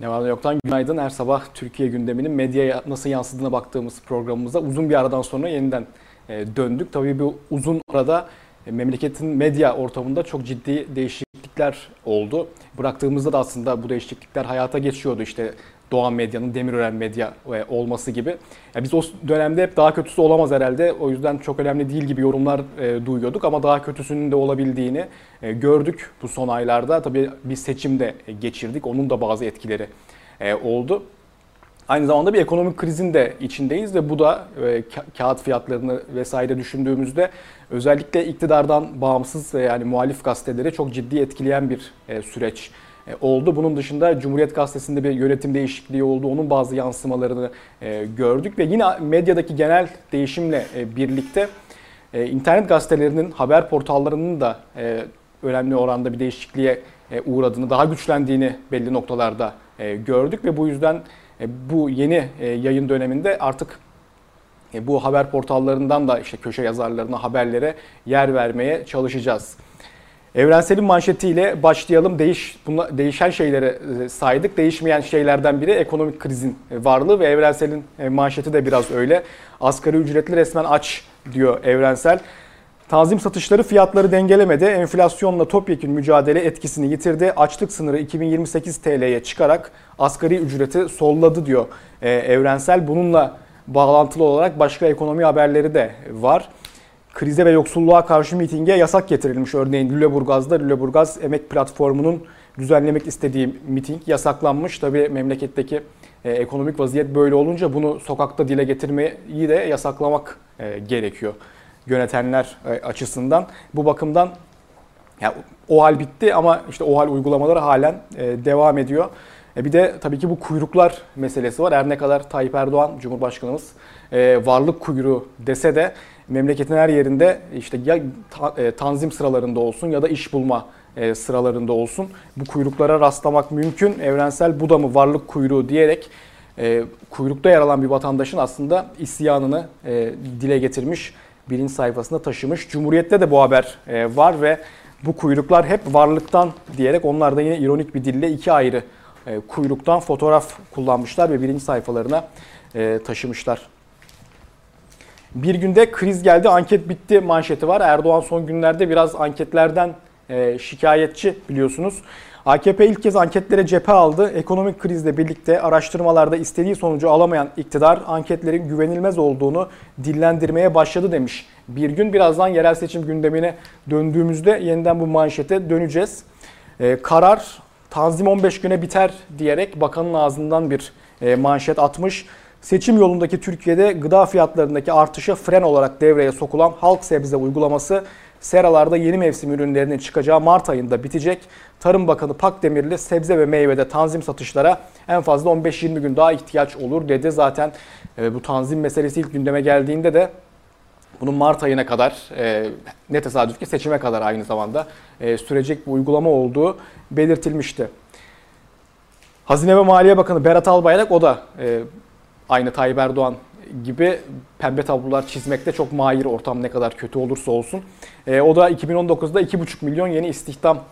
Ne var yoktan günaydın. Her sabah Türkiye gündeminin medyaya nasıl yansıdığına baktığımız programımıza uzun bir aradan sonra yeniden e, döndük. Tabii bu uzun arada e, memleketin medya ortamında çok ciddi değişiklikler oldu. Bıraktığımızda da aslında bu değişiklikler hayata geçiyordu. İşte Doğan Medya'nın Demirören Medya e, olması gibi. Ya biz o dönemde hep daha kötüsü olamaz herhalde. O yüzden çok önemli değil gibi yorumlar e, duyuyorduk ama daha kötüsünün de olabildiğini e, gördük bu son aylarda. Tabii bir seçim de geçirdik. Onun da bazı etkileri e, oldu. Aynı zamanda bir ekonomik krizin de içindeyiz ve bu da e, kağıt fiyatlarını vesaire düşündüğümüzde özellikle iktidardan bağımsız ve yani muhalif gazeteleri çok ciddi etkileyen bir e, süreç e, oldu. Bunun dışında Cumhuriyet Gazetesi'nde bir yönetim değişikliği oldu. Onun bazı yansımalarını e, gördük ve yine medyadaki genel değişimle e, birlikte internet gazetelerinin, haber portallarının da önemli oranda bir değişikliğe uğradığını, daha güçlendiğini belli noktalarda gördük ve bu yüzden bu yeni yayın döneminde artık bu haber portallarından da işte köşe yazarlarına, haberlere yer vermeye çalışacağız. Evrensel'in manşetiyle başlayalım. Değiş, bunla, değişen şeyleri e, saydık. Değişmeyen şeylerden biri ekonomik krizin e, varlığı ve Evrensel'in e, manşeti de biraz öyle. Asgari ücretli resmen aç diyor Evrensel. Tanzim satışları fiyatları dengelemedi. Enflasyonla topyekun mücadele etkisini yitirdi. Açlık sınırı 2028 TL'ye çıkarak asgari ücreti solladı diyor Evrensel. Bununla bağlantılı olarak başka ekonomi haberleri de var krize ve yoksulluğa karşı mitinge yasak getirilmiş. Örneğin Lüleburgaz'da Lüleburgaz Emek Platformu'nun düzenlemek istediği miting yasaklanmış. Tabii memleketteki e, ekonomik vaziyet böyle olunca bunu sokakta dile getirmeyi de yasaklamak e, gerekiyor yönetenler e, açısından. Bu bakımdan ya, o hal bitti ama işte o hal uygulamaları halen e, devam ediyor. E, bir de tabii ki bu kuyruklar meselesi var. Her ne kadar Tayyip Erdoğan Cumhurbaşkanımız e, varlık kuyruğu dese de memleketin her yerinde işte ya e, tanzim sıralarında olsun ya da iş bulma e, sıralarında olsun bu kuyruklara rastlamak mümkün. Evrensel bu da mı varlık kuyruğu diyerek e, kuyrukta yer alan bir vatandaşın aslında isyanını dile getirmiş, birinci sayfasında taşımış. Cumhuriyet'te de bu haber var ve bu kuyruklar hep varlıktan diyerek onlar da yine ironik bir dille iki ayrı kuyruktan fotoğraf kullanmışlar ve birinci sayfalarına taşımışlar. Bir günde kriz geldi, anket bitti manşeti var. Erdoğan son günlerde biraz anketlerden e, şikayetçi biliyorsunuz. AKP ilk kez anketlere cephe aldı. Ekonomik krizle birlikte araştırmalarda istediği sonucu alamayan iktidar anketlerin güvenilmez olduğunu dillendirmeye başladı demiş. Bir gün birazdan yerel seçim gündemine döndüğümüzde yeniden bu manşete döneceğiz. Ee, karar Tanzim 15 güne biter diyerek bakanın ağzından bir e, manşet atmış. Seçim yolundaki Türkiye'de gıda fiyatlarındaki artışa fren olarak devreye sokulan halk sebze uygulaması seralarda yeni mevsim ürünlerinin çıkacağı Mart ayında bitecek. Tarım Bakanı Pakdemirli sebze ve meyvede tanzim satışlara en fazla 15-20 gün daha ihtiyaç olur dedi. Zaten e, bu tanzim meselesi ilk gündeme geldiğinde de bunun Mart ayına kadar e, ne tesadüf ki seçime kadar aynı zamanda e, sürecek bir uygulama olduğu belirtilmişti. Hazine ve Maliye Bakanı Berat Albayrak o da aynı Tayyip Erdoğan gibi pembe tablolar çizmekte çok mahir ortam ne kadar kötü olursa olsun. E, o da 2019'da 2,5 milyon yeni istihdam e,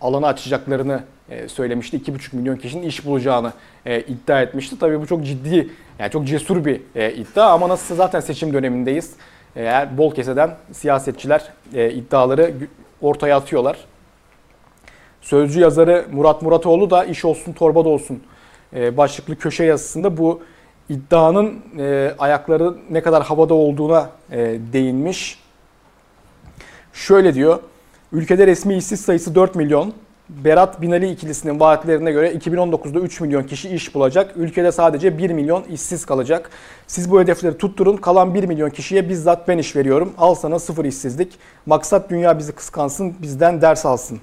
alanı açacaklarını e, söylemişti. 2,5 milyon kişinin iş bulacağını e, iddia etmişti. Tabii bu çok ciddi, yani çok cesur bir iddia ama nasılsa zaten seçim dönemindeyiz. Eğer bol keseden siyasetçiler iddiaları ortaya atıyorlar. Sözcü yazarı Murat Muratoğlu da iş olsun torba da olsun başlıklı köşe yazısında bu iddianın e, ayakları ne kadar havada olduğuna e, değinmiş. Şöyle diyor. Ülkede resmi işsiz sayısı 4 milyon. Berat Binali ikilisinin vaatlerine göre 2019'da 3 milyon kişi iş bulacak. Ülkede sadece 1 milyon işsiz kalacak. Siz bu hedefleri tutturun. Kalan 1 milyon kişiye bizzat ben iş veriyorum. Al sana sıfır işsizlik. Maksat dünya bizi kıskansın, bizden ders alsın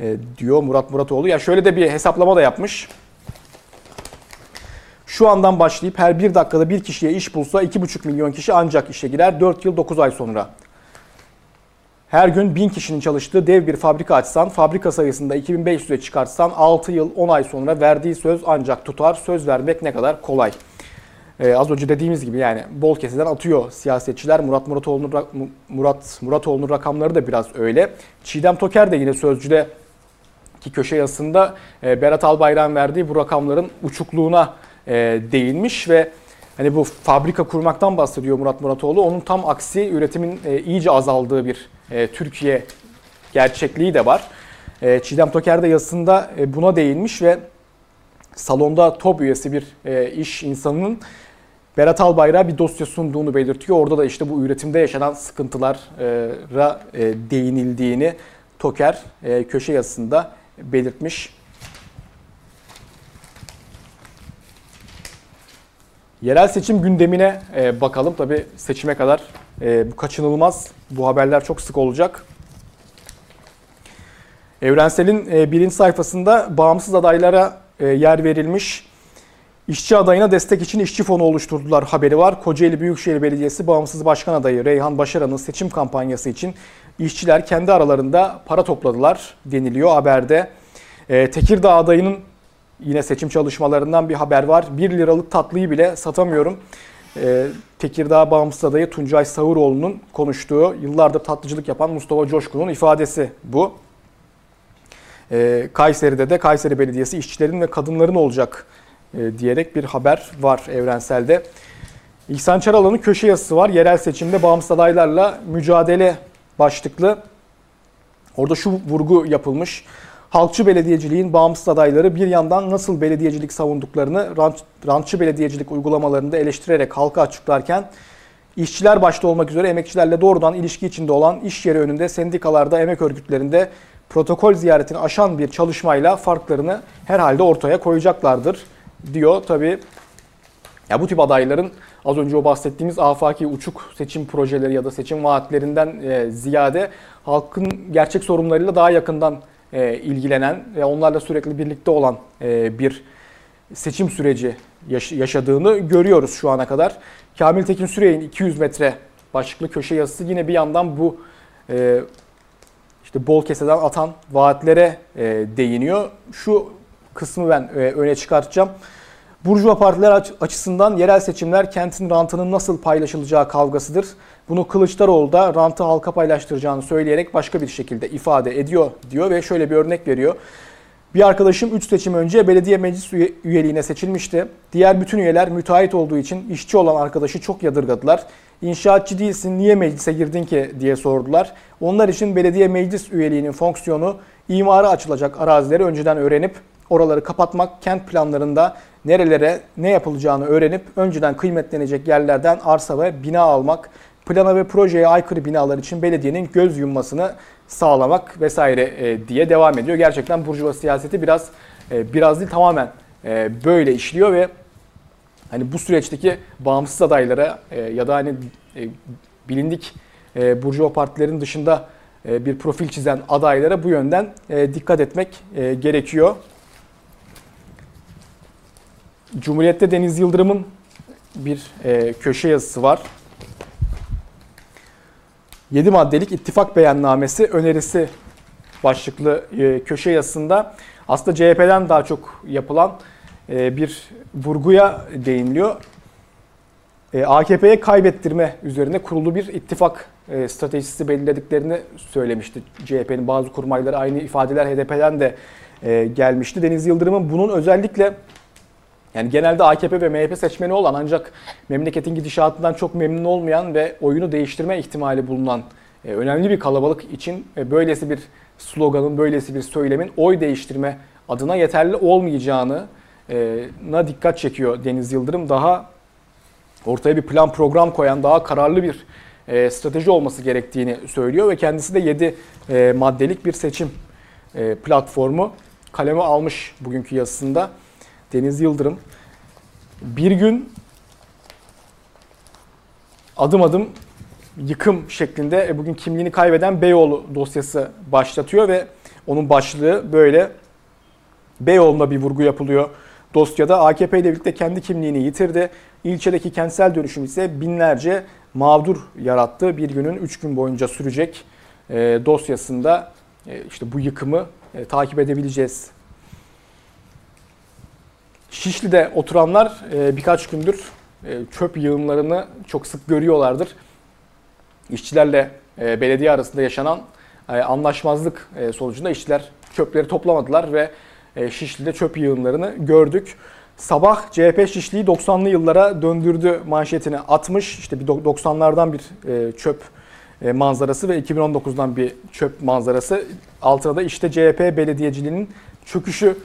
e, diyor Murat Muratoğlu. Ya şöyle de bir hesaplama da yapmış. Şu andan başlayıp her bir dakikada bir kişiye iş bulsa 2,5 milyon kişi ancak işe girer 4 yıl 9 ay sonra. Her gün 1000 kişinin çalıştığı dev bir fabrika açsan, fabrika sayısında 2500'e çıkartsan 6 yıl 10 ay sonra verdiği söz ancak tutar. Söz vermek ne kadar kolay. Ee, az önce dediğimiz gibi yani bol keseden atıyor siyasetçiler. Murat Muratoğlu'nun Murat Muratoğlu'nun rakamları da biraz öyle. Çiğdem Toker de yine sözcüde ki köşe yazısında e, Berat Albayrak'ın verdiği bu rakamların uçukluğuna e, değinmiş ve hani bu fabrika kurmaktan bahsediyor Murat Muratoğlu. Onun tam aksi üretimin e, iyice azaldığı bir e, Türkiye gerçekliği de var. E, Çiğdem Toker de yazısında e, buna değinmiş ve salonda top üyesi bir e, iş insanının Berat Albayrak'a bir dosya sunduğunu belirtiyor. Orada da işte bu üretimde yaşanan sıkıntılara e, değinildiğini Toker e, köşe yazısında belirtmiş. Yerel seçim gündemine e, bakalım. Tabi seçime kadar e, bu kaçınılmaz. Bu haberler çok sık olacak. Evrensel'in e, birinci sayfasında bağımsız adaylara e, yer verilmiş. İşçi adayına destek için işçi fonu oluşturdular haberi var. Kocaeli Büyükşehir Belediyesi bağımsız başkan adayı Reyhan Başaran'ın seçim kampanyası için işçiler kendi aralarında para topladılar deniliyor haberde. E, Tekirdağ adayının yine seçim çalışmalarından bir haber var. 1 liralık tatlıyı bile satamıyorum. E, Tekirdağ bağımsız adayı Tuncay Savuroğlu'nun konuştuğu, yıllardır tatlıcılık yapan Mustafa Coşkun'un ifadesi bu. E, Kayseri'de de Kayseri Belediyesi işçilerin ve kadınların olacak e, diyerek bir haber var evrenselde. İhsan Çaralan'ın köşe yazısı var. Yerel seçimde bağımsız adaylarla mücadele başlıklı. Orada şu vurgu yapılmış. Halkçı belediyeciliğin bağımsız adayları bir yandan nasıl belediyecilik savunduklarını rant, rantçı belediyecilik uygulamalarında eleştirerek halka açıklarken işçiler başta olmak üzere emekçilerle doğrudan ilişki içinde olan iş yeri önünde sendikalarda, emek örgütlerinde protokol ziyaretini aşan bir çalışmayla farklarını herhalde ortaya koyacaklardır diyor. Tabi ya bu tip adayların az önce o bahsettiğimiz afaki uçuk seçim projeleri ya da seçim vaatlerinden e, ziyade halkın gerçek sorunlarıyla daha yakından e, ilgilenen ve onlarla sürekli birlikte olan e, bir seçim süreci yaş- yaşadığını görüyoruz şu ana kadar. Kamil Tekin Sürey'in 200 metre başlıklı köşe yazısı yine bir yandan bu e, işte bol keseden atan vaatlere e, değiniyor. Şu kısmı ben e, öne çıkartacağım. Burjuva partiler açısından yerel seçimler kentin rantının nasıl paylaşılacağı kavgasıdır. Bunu Kılıçdaroğlu da rantı halka paylaştıracağını söyleyerek başka bir şekilde ifade ediyor diyor ve şöyle bir örnek veriyor. Bir arkadaşım 3 seçim önce belediye meclis üyeliğine seçilmişti. Diğer bütün üyeler müteahhit olduğu için işçi olan arkadaşı çok yadırgadılar. İnşaatçı değilsin niye meclise girdin ki diye sordular. Onlar için belediye meclis üyeliğinin fonksiyonu imara açılacak arazileri önceden öğrenip oraları kapatmak, kent planlarında nerelere ne yapılacağını öğrenip önceden kıymetlenecek yerlerden arsa ve bina almak, plana ve projeye aykırı binalar için belediyenin göz yummasını sağlamak vesaire e, diye devam ediyor. Gerçekten burjuva siyaseti biraz e, biraz değil tamamen e, böyle işliyor ve hani bu süreçteki bağımsız adaylara ya da hani bilindik burjuva partilerin dışında bir profil çizen adaylara bu yönden dikkat etmek gerekiyor. Cumhuriyet'te Deniz Yıldırım'ın bir köşe yazısı var. 7 maddelik ittifak beyannamesi önerisi başlıklı e, köşe yazısında aslında CHP'den daha çok yapılan e, bir vurguya değiniliyor. E, AKP'ye kaybettirme üzerine kurulu bir ittifak stratejisi belirlediklerini söylemişti. CHP'nin bazı kurmayları aynı ifadeler HDP'den de gelmişti. Deniz Yıldırım'ın bunun özellikle yani genelde AKP ve MHP seçmeni olan ancak memleketin gidişatından çok memnun olmayan ve oyunu değiştirme ihtimali bulunan e, önemli bir kalabalık için e, böylesi bir sloganın, böylesi bir söylemin oy değiştirme adına yeterli olmayacağını e, na dikkat çekiyor Deniz Yıldırım. Daha ortaya bir plan program koyan, daha kararlı bir strateji olması gerektiğini söylüyor ve kendisi de 7 maddelik bir seçim platformu kaleme almış bugünkü yazısında. Deniz Yıldırım. Bir gün adım adım yıkım şeklinde e, bugün kimliğini kaybeden Beyoğlu dosyası başlatıyor ve onun başlığı böyle Beyoğlu'na bir vurgu yapılıyor. Dosyada AKP ile birlikte kendi kimliğini yitirdi. İlçedeki kentsel dönüşüm ise binlerce mağdur yarattı. Bir günün 3 gün boyunca sürecek e, dosyasında e, işte bu yıkımı takip edebileceğiz Şişli'de oturanlar e, birkaç gündür e, çöp yığınlarını çok sık görüyorlardır. İşçilerle e, belediye arasında yaşanan anlaşmazlık sonucunda işçiler çöpleri toplamadılar ve Şişli'de çöp yığınlarını gördük. Sabah CHP Şişli'yi 90'lı yıllara döndürdü manşetini atmış. İşte bir 90'lardan bir çöp manzarası ve 2019'dan bir çöp manzarası. Altına da işte CHP belediyeciliğinin çöküşü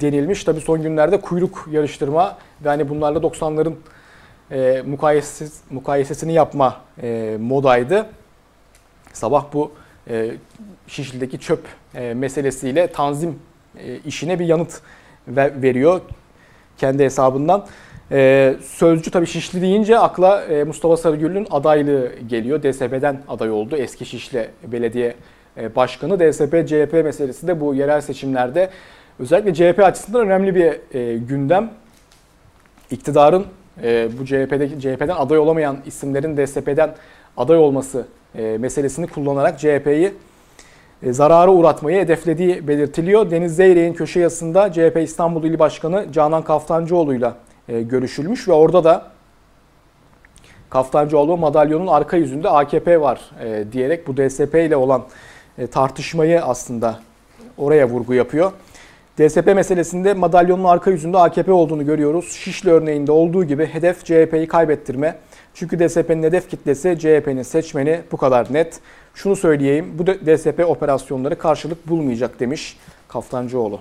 denilmiş. Tabii son günlerde kuyruk yarıştırma ve hani bunlarla 90'ların mukayesesiz, mukayesesini yapma modaydı. Sabah bu Şişli'deki çöp meselesiyle tanzim işine bir yanıt veriyor kendi hesabından. Ee, sözcü tabii Şişli deyince akla e, Mustafa Sarıgül'ün adaylığı geliyor. DSP'den aday oldu. Eski Şişli Belediye e, Başkanı. DSP, CHP meselesi de bu yerel seçimlerde özellikle CHP açısından önemli bir e, gündem. İktidarın e, bu CHP'deki CHP'den aday olamayan isimlerin DSP'den aday olması e, meselesini kullanarak CHP'yi e, zarara uğratmayı hedeflediği belirtiliyor. Deniz Zeyrek'in köşe yazısında CHP İstanbul İl Başkanı Canan Kaftancıoğlu'yla e, görüşülmüş ve orada da Kaftancıoğlu madalyonun arka yüzünde AKP var e, diyerek bu DSP ile olan tartışmayı aslında oraya vurgu yapıyor. DSP meselesinde madalyonun arka yüzünde AKP olduğunu görüyoruz. Şişli örneğinde olduğu gibi hedef CHP'yi kaybettirme. Çünkü DSP'nin hedef kitlesi CHP'nin seçmeni bu kadar net. Şunu söyleyeyim, bu DSP operasyonları karşılık bulmayacak demiş Kaftancıoğlu.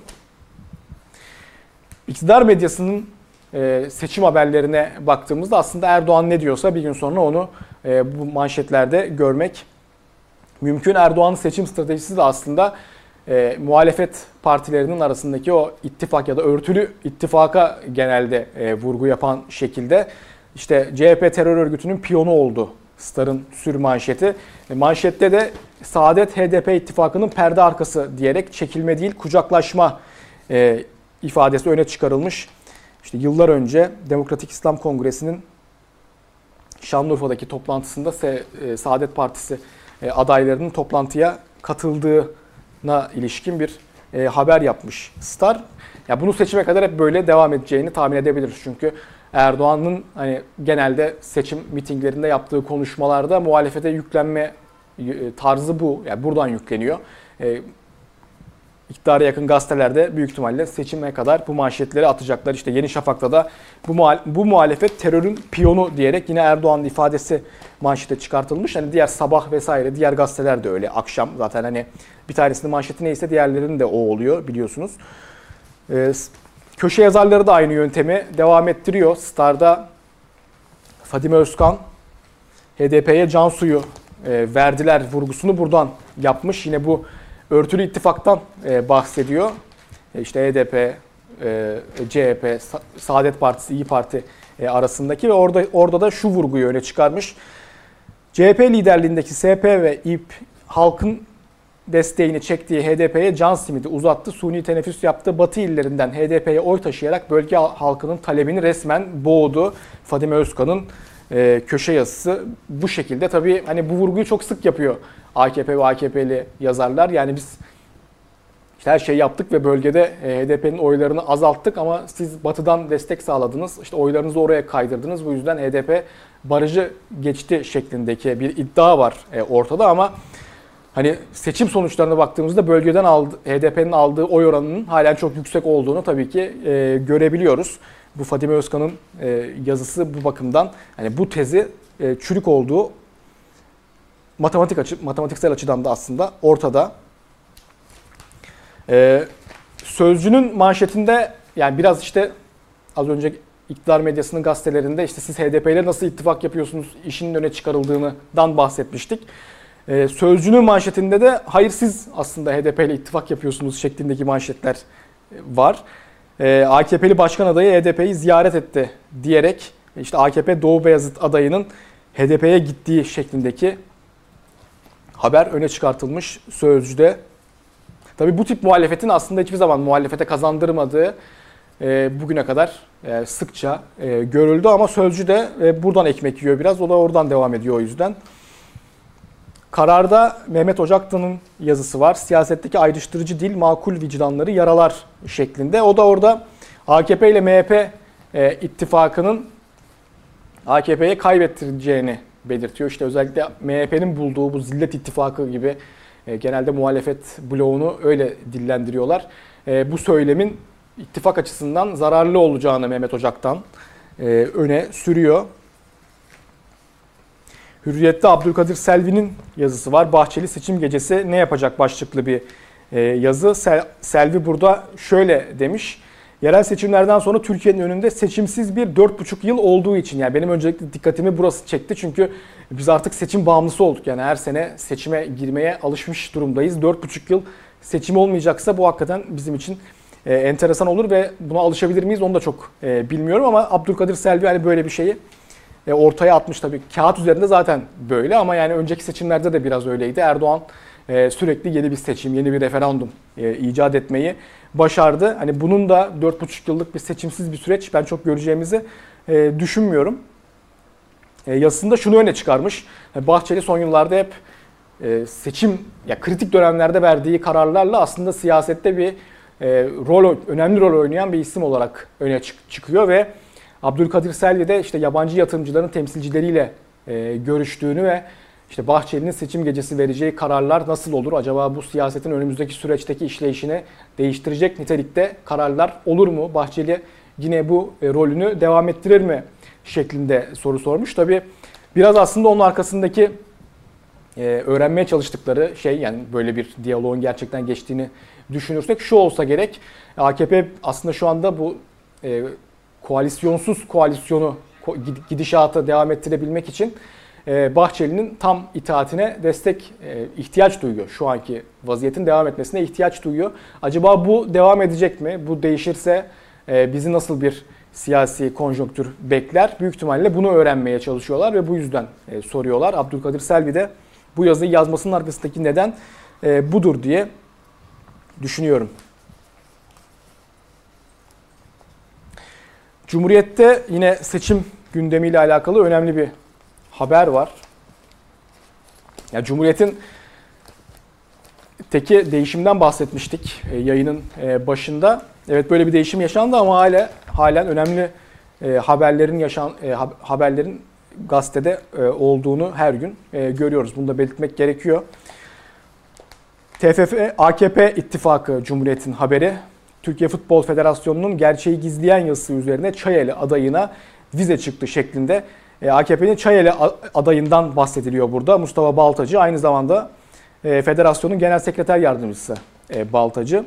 İktidar medyasının e, seçim haberlerine baktığımızda aslında Erdoğan ne diyorsa bir gün sonra onu e, bu manşetlerde görmek mümkün. Erdoğan'ın seçim stratejisi de aslında e, muhalefet partilerinin arasındaki o ittifak ya da örtülü ittifaka genelde e, vurgu yapan şekilde işte CHP terör örgütünün piyonu oldu Star'ın sür manşeti. E, manşette de Saadet HDP ittifakının perde arkası diyerek çekilme değil kucaklaşma e, ifadesi öne çıkarılmış. İşte yıllar önce Demokratik İslam Kongresi'nin Şanlıurfa'daki toplantısında e, Saadet Partisi e, adaylarının toplantıya katıldığına ilişkin bir e, haber yapmış Star. Ya bunu seçime kadar hep böyle devam edeceğini tahmin edebiliriz. Çünkü Erdoğan'ın hani genelde seçim mitinglerinde yaptığı konuşmalarda muhalefete yüklenme e, tarzı bu. Yani buradan yükleniyor. E, iktidara yakın gazetelerde büyük ihtimalle seçime kadar bu manşetleri atacaklar. İşte Yeni Şafak'ta da bu, muhal bu muhalefet terörün piyonu diyerek yine Erdoğan'ın ifadesi manşete çıkartılmış. Hani diğer sabah vesaire diğer gazeteler de öyle akşam zaten hani bir tanesinin manşeti neyse diğerlerinin de o oluyor biliyorsunuz. Ee, Köşe yazarları da aynı yöntemi devam ettiriyor. Star'da Fadime Özkan HDP'ye can suyu e, verdiler vurgusunu buradan yapmış. Yine bu örtülü ittifaktan e, bahsediyor. E, işte HDP, e, CHP, Saadet Partisi, İyi Parti e, arasındaki ve orada orada da şu vurguyu öne çıkarmış. CHP liderliğindeki SP ve İP halkın desteğini çektiği HDP'ye can simidi uzattı. Suni teneffüs yaptı. Batı illerinden HDP'ye oy taşıyarak bölge halkının talebini resmen boğdu. Fadime Özkan'ın e, köşe yazısı bu şekilde. Tabii hani bu vurguyu çok sık yapıyor AKP ve AKP'li yazarlar. Yani biz işte her şeyi yaptık ve bölgede e, HDP'nin oylarını azalttık ama siz batıdan destek sağladınız. İşte oylarınızı oraya kaydırdınız. Bu yüzden HDP barajı geçti şeklindeki bir iddia var e, ortada ama Hani seçim sonuçlarına baktığımızda bölgeden aldı, HDP'nin aldığı oy oranının halen çok yüksek olduğunu tabii ki e, görebiliyoruz. Bu Fatime Özkan'ın e, yazısı bu bakımdan hani bu tezi e, çürük olduğu matematik açı, matematiksel açıdan da aslında ortada. E, Sözcünün manşetinde yani biraz işte az önce iktidar medyasının gazetelerinde işte siz HDP ile nasıl ittifak yapıyorsunuz işinin öne çıkarıldığından bahsetmiştik. Ee, Sözcünün manşetinde de hayır siz aslında HDP ile ittifak yapıyorsunuz şeklindeki manşetler e, var. Ee, AKP'li başkan adayı HDP'yi ziyaret etti diyerek işte AKP Doğu Beyazıt adayının HDP'ye gittiği şeklindeki haber öne çıkartılmış Sözcü'de. Tabi bu tip muhalefetin aslında hiçbir zaman muhalefete kazandırmadığı e, bugüne kadar e, sıkça görüldü ama Sözcü de buradan ekmek yiyor biraz. O da oradan devam ediyor o yüzden. Kararda Mehmet Ocaktan'ın yazısı var. Siyasetteki ayrıştırıcı dil makul vicdanları yaralar şeklinde. O da orada AKP ile MHP e, ittifakının AKP'ye kaybettireceğini belirtiyor. İşte özellikle MHP'nin bulduğu bu zillet ittifakı gibi E, genelde muhalefet bloğunu öyle dillendiriyorlar. E, bu söylemin ittifak açısından zararlı olacağını Mehmet Ocak'tan e, öne sürüyor. Hürriyet'te Abdülkadir Selvi'nin yazısı var. Bahçeli seçim gecesi ne yapacak başlıklı bir e, yazı. Selvi burada şöyle demiş. Yerel seçimlerden sonra Türkiye'nin önünde seçimsiz bir 4,5 yıl olduğu için yani benim öncelikle dikkatimi burası çekti. Çünkü biz artık seçim bağımlısı olduk. Yani her sene seçime girmeye alışmış durumdayız. 4,5 yıl seçim olmayacaksa bu hakikaten bizim için e, enteresan olur ve buna alışabilir miyiz onu da çok e, bilmiyorum ama Abdülkadir Selvi hani böyle bir şeyi e, ortaya atmış tabii. Kağıt üzerinde zaten böyle ama yani önceki seçimlerde de biraz öyleydi. Erdoğan e, sürekli yeni bir seçim, yeni bir referandum e, icat etmeyi başardı. Hani bunun da 4,5 yıllık bir seçimsiz bir süreç ben çok göreceğimizi e, düşünmüyorum. E, yazısında şunu öne çıkarmış. E, Bahçeli son yıllarda hep e, seçim ya kritik dönemlerde verdiği kararlarla aslında siyasette bir e, rol önemli rol oynayan bir isim olarak öne çık, çıkıyor ve Abdülkadir Selvi de işte yabancı yatırımcıların temsilcileriyle e, görüştüğünü ve işte Bahçeli'nin seçim gecesi vereceği kararlar nasıl olur? Acaba bu siyasetin önümüzdeki süreçteki işleyişini değiştirecek nitelikte kararlar olur mu? Bahçeli yine bu e, rolünü devam ettirir mi? şeklinde soru sormuş. Tabi biraz aslında onun arkasındaki e, öğrenmeye çalıştıkları şey yani böyle bir diyaloğun gerçekten geçtiğini düşünürsek şu olsa gerek. AKP aslında şu anda bu e, koalisyonsuz koalisyonu gidişata devam ettirebilmek için e, Bahçeli'nin tam itaatine destek e, ihtiyaç duyuyor. Şu anki vaziyetin devam etmesine ihtiyaç duyuyor. Acaba bu devam edecek mi? Bu değişirse e, bizi nasıl bir siyasi konjonktür bekler? Büyük ihtimalle bunu öğrenmeye çalışıyorlar ve bu yüzden soruyorlar. Abdülkadir Selvi de bu yazıyı yazmasının arkasındaki neden budur diye düşünüyorum. Cumhuriyet'te yine seçim gündemiyle alakalı önemli bir haber var. Ya Cumhuriyet'in teki değişimden bahsetmiştik e, yayının e, başında. Evet böyle bir değişim yaşandı ama hala halen önemli e, haberlerin yaşan haberlerin gazetede olduğunu her gün görüyoruz. Bunu da belirtmek gerekiyor. TFF AKP ittifakı Cumhuriyet'in haberi. Türkiye Futbol Federasyonu'nun gerçeği gizleyen yazısı üzerine Çayeli adayına vize çıktı şeklinde e, AKP'nin Çayeli adayından bahsediliyor burada. Mustafa Baltacı aynı zamanda e, federasyonun genel sekreter yardımcısı e, Baltacı.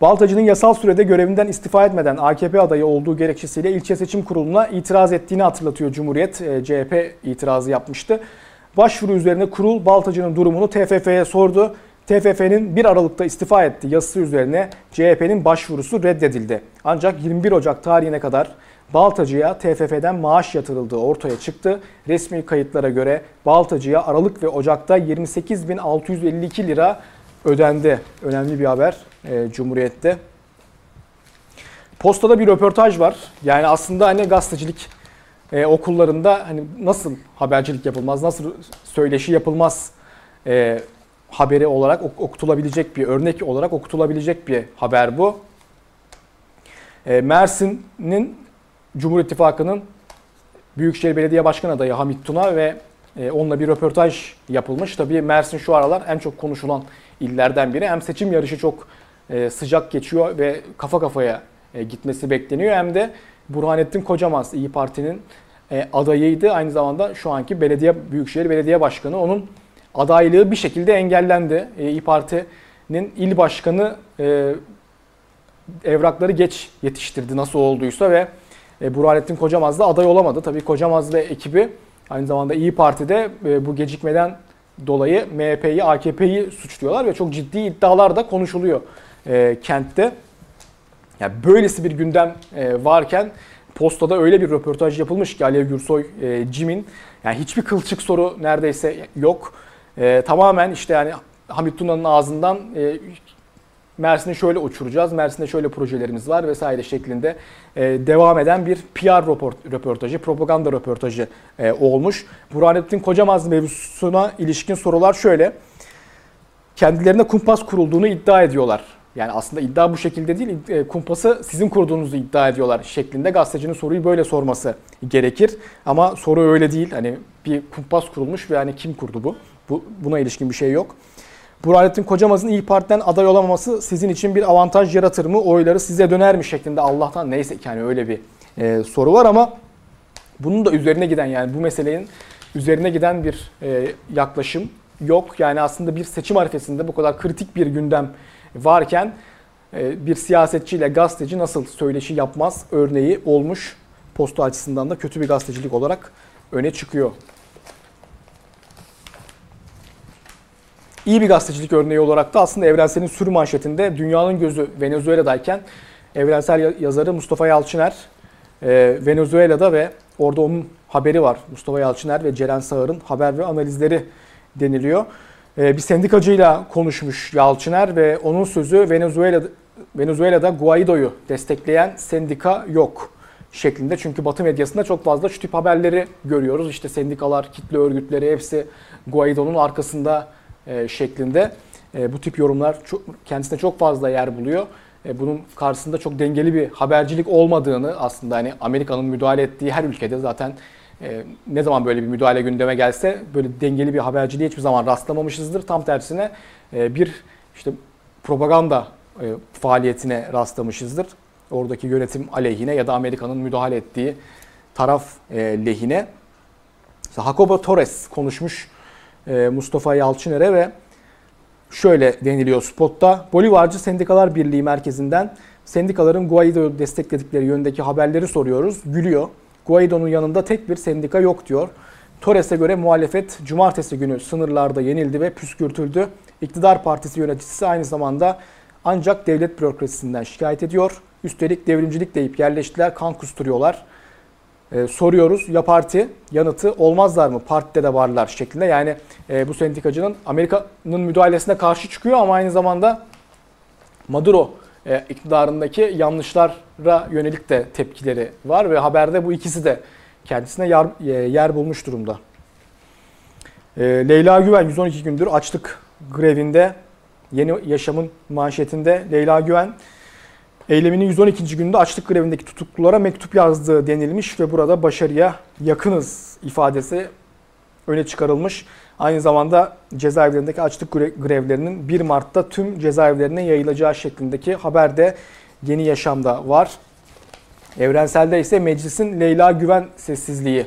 Baltacı'nın yasal sürede görevinden istifa etmeden AKP adayı olduğu gerekçesiyle ilçe seçim kuruluna itiraz ettiğini hatırlatıyor Cumhuriyet. CHP itirazı yapmıştı. Başvuru üzerine kurul Baltacı'nın durumunu TFF'ye sordu. TFF'nin 1 Aralık'ta istifa etti yazısı üzerine CHP'nin başvurusu reddedildi. Ancak 21 Ocak tarihine kadar Baltacı'ya TFF'den maaş yatırıldığı ortaya çıktı. Resmi kayıtlara göre Baltacı'ya Aralık ve Ocak'ta 28.652 lira ödendi. Önemli bir haber e, Cumhuriyet'te. Postada bir röportaj var. Yani aslında hani gazetecilik e, okullarında hani nasıl habercilik yapılmaz, nasıl söyleşi yapılmaz e, haberi olarak okutulabilecek bir örnek olarak okutulabilecek bir haber bu. E, Mersin'in Cumhur İttifakı'nın Büyükşehir Belediye Başkan adayı Hamit Tuna ve e, onunla bir röportaj yapılmış. Tabii Mersin şu aralar en çok konuşulan illerden biri. Hem seçim yarışı çok e, sıcak geçiyor ve kafa kafaya gitmesi bekleniyor. Hem de Burhanettin Kocamaz İyi Parti'nin adayıydı. Aynı zamanda şu anki belediye Büyükşehir Belediye Başkanı. Onun adaylığı bir şekilde engellendi. İyi Parti'nin il başkanı evrakları geç yetiştirdi nasıl olduysa ve e, Burhanettin Kocamaz da aday olamadı. Tabii Kocamaz ve ekibi aynı zamanda İyi Parti'de e, bu gecikmeden dolayı MHP'yi, AKP'yi suçluyorlar ve çok ciddi iddialar da konuşuluyor e, kentte. Yani böylesi bir gündem e, varken postada öyle bir röportaj yapılmış ki Alev Gürsoy, e, Cim'in yani hiçbir kılçık soru neredeyse yok. E, tamamen işte yani Hamit Tuna'nın ağzından e, Mersin'i şöyle uçuracağız, Mersin'de şöyle projelerimiz var vesaire şeklinde e, devam eden bir PR röportajı, propaganda röportajı e, olmuş. Burhanettin Kocamaz mevzusuna ilişkin sorular şöyle. Kendilerine kumpas kurulduğunu iddia ediyorlar. Yani aslında iddia bu şekilde değil, e, kumpası sizin kurduğunuzu iddia ediyorlar şeklinde gazetecinin soruyu böyle sorması gerekir. Ama soru öyle değil. Hani bir kumpas kurulmuş ve hani kim kurdu bu? Bu, buna ilişkin bir şey yok. Burhanettin Kocamaz'ın İyi Parti'den aday olamaması sizin için bir avantaj yaratır mı? Oyları size döner mi şeklinde Allah'tan neyse yani öyle bir e, soru var ama bunun da üzerine giden yani bu meselenin üzerine giden bir e, yaklaşım yok. Yani aslında bir seçim arifesinde bu kadar kritik bir gündem varken e, bir siyasetçiyle gazeteci nasıl söyleşi yapmaz örneği olmuş. Posta açısından da kötü bir gazetecilik olarak öne çıkıyor. İyi bir gazetecilik örneği olarak da aslında Evrensel'in sürü manşetinde dünyanın gözü Venezuela'dayken Evrensel yazarı Mustafa Yalçıner e, Venezuela'da ve orada onun haberi var. Mustafa Yalçıner ve Ceren Sağır'ın haber ve analizleri deniliyor. E, bir sendikacıyla konuşmuş Yalçıner ve onun sözü Venezuela Venezuela'da Guaido'yu destekleyen sendika yok şeklinde. Çünkü Batı medyasında çok fazla şu tip haberleri görüyoruz. İşte sendikalar, kitle örgütleri hepsi Guaido'nun arkasında e, şeklinde. E, bu tip yorumlar çok, kendisine çok fazla yer buluyor. E, bunun karşısında çok dengeli bir habercilik olmadığını aslında hani Amerika'nın müdahale ettiği her ülkede zaten ne zaman böyle bir müdahale gündeme gelse böyle dengeli bir haberciliğe hiçbir zaman rastlamamışızdır. Tam tersine bir işte propaganda faaliyetine rastlamışızdır. Oradaki yönetim aleyhine ya da Amerika'nın müdahale ettiği taraf lehine. İşte Jacobo Torres konuşmuş e, Mustafa Yalçıner'e ve şöyle deniliyor spotta. Bolivarcı Sendikalar Birliği merkezinden sendikaların Guaido'yu destekledikleri yöndeki haberleri soruyoruz. Gülüyor. Guaido'nun yanında tek bir sendika yok diyor. Torres'e göre muhalefet cumartesi günü sınırlarda yenildi ve püskürtüldü. İktidar partisi yöneticisi aynı zamanda ancak devlet bürokrasisinden şikayet ediyor. Üstelik devrimcilik deyip yerleştiler, kan kusturuyorlar e, soruyoruz. Ya parti yanıtı olmazlar mı? Partide de varlar şeklinde. Yani e, bu sendikacının Amerika'nın müdahalesine karşı çıkıyor ama aynı zamanda Maduro e, iktidarındaki yanlışlara yönelik de tepkileri var ve haberde bu ikisi de kendisine yer, e, yer bulmuş durumda. E, Leyla Güven 112 gündür açlık grevinde Yeni Yaşamın manşetinde Leyla Güven Eyleminin 112. gününde açlık grevindeki tutuklulara mektup yazdığı denilmiş ve burada başarıya yakınız ifadesi öne çıkarılmış. Aynı zamanda cezaevlerindeki açlık grevlerinin 1 Mart'ta tüm cezaevlerine yayılacağı şeklindeki haber de Yeni Yaşam'da var. Evrenselde ise meclisin Leyla Güven sessizliği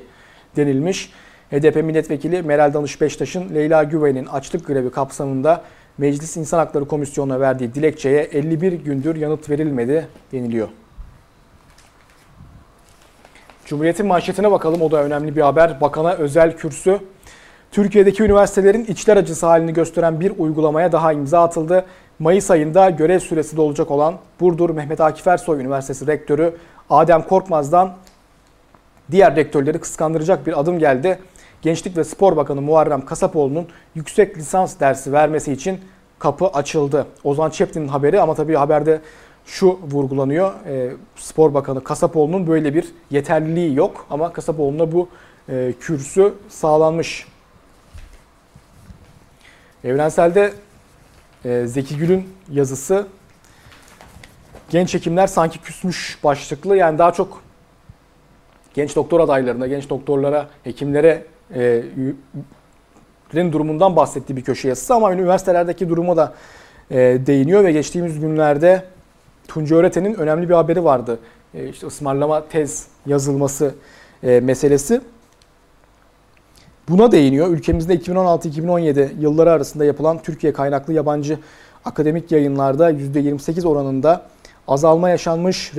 denilmiş. HDP milletvekili Meral Danış Beştaş'ın Leyla Güven'in açlık grevi kapsamında Meclis İnsan Hakları Komisyonu'na verdiği dilekçeye 51 gündür yanıt verilmedi deniliyor. Cumhuriyet'in manşetine bakalım. O da önemli bir haber. Bakana özel kürsü. Türkiye'deki üniversitelerin içler acısı halini gösteren bir uygulamaya daha imza atıldı. Mayıs ayında görev süresi dolacak olan Burdur Mehmet Akif Ersoy Üniversitesi Rektörü Adem Korkmaz'dan diğer rektörleri kıskandıracak bir adım geldi. Gençlik ve Spor Bakanı Muharrem Kasapoğlu'nun yüksek lisans dersi vermesi için kapı açıldı. Ozan Çeptin'in haberi ama tabii haberde şu vurgulanıyor. E, Spor Bakanı Kasapoğlu'nun böyle bir yeterliliği yok ama Kasapoğlu'na bu e, kürsü sağlanmış. Evrenselde e, Zeki Gül'ün yazısı genç hekimler sanki küsmüş başlıklı. Yani daha çok genç doktor adaylarına, genç doktorlara, hekimlere e, durumundan bahsettiği bir köşe yazısı ama üniversitelerdeki duruma da e, değiniyor ve geçtiğimiz günlerde Tunca Öğreten'in önemli bir haberi vardı. E, işte ısmarlama tez yazılması e, meselesi. Buna değiniyor. Ülkemizde 2016-2017 yılları arasında yapılan Türkiye kaynaklı yabancı akademik yayınlarda %28 oranında azalma yaşanmış,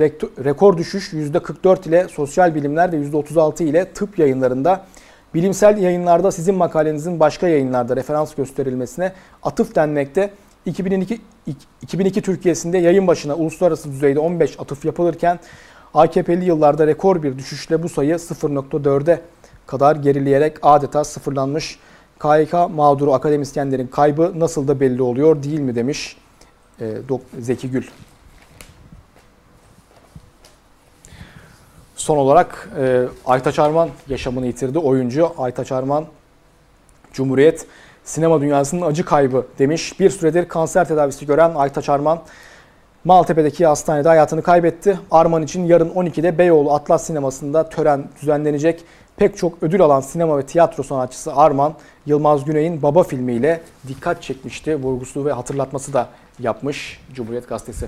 rekor düşüş %44 ile sosyal bilimler ve %36 ile tıp yayınlarında Bilimsel yayınlarda sizin makalenizin başka yayınlarda referans gösterilmesine atıf denmekte. 2002, 2002 Türkiye'sinde yayın başına uluslararası düzeyde 15 atıf yapılırken AKP'li yıllarda rekor bir düşüşle bu sayı 0.4'e kadar gerileyerek adeta sıfırlanmış. KYK mağduru akademisyenlerin kaybı nasıl da belli oluyor değil mi demiş Zeki Gül. Son olarak e, Aytaç Arman yaşamını yitirdi. Oyuncu Aytaç Arman, Cumhuriyet sinema dünyasının acı kaybı demiş. Bir süredir kanser tedavisi gören Aytaç Arman, Maltepe'deki hastanede hayatını kaybetti. Arman için yarın 12'de Beyoğlu Atlas Sineması'nda tören düzenlenecek. pek çok ödül alan sinema ve tiyatro sanatçısı Arman, Yılmaz Güney'in Baba filmiyle dikkat çekmişti. Vurgusu ve hatırlatması da yapmış Cumhuriyet Gazetesi.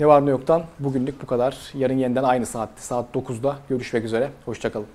Ne var ne yoktan bugünlük bu kadar. Yarın yeniden aynı saatte saat 9'da görüşmek üzere. Hoşçakalın.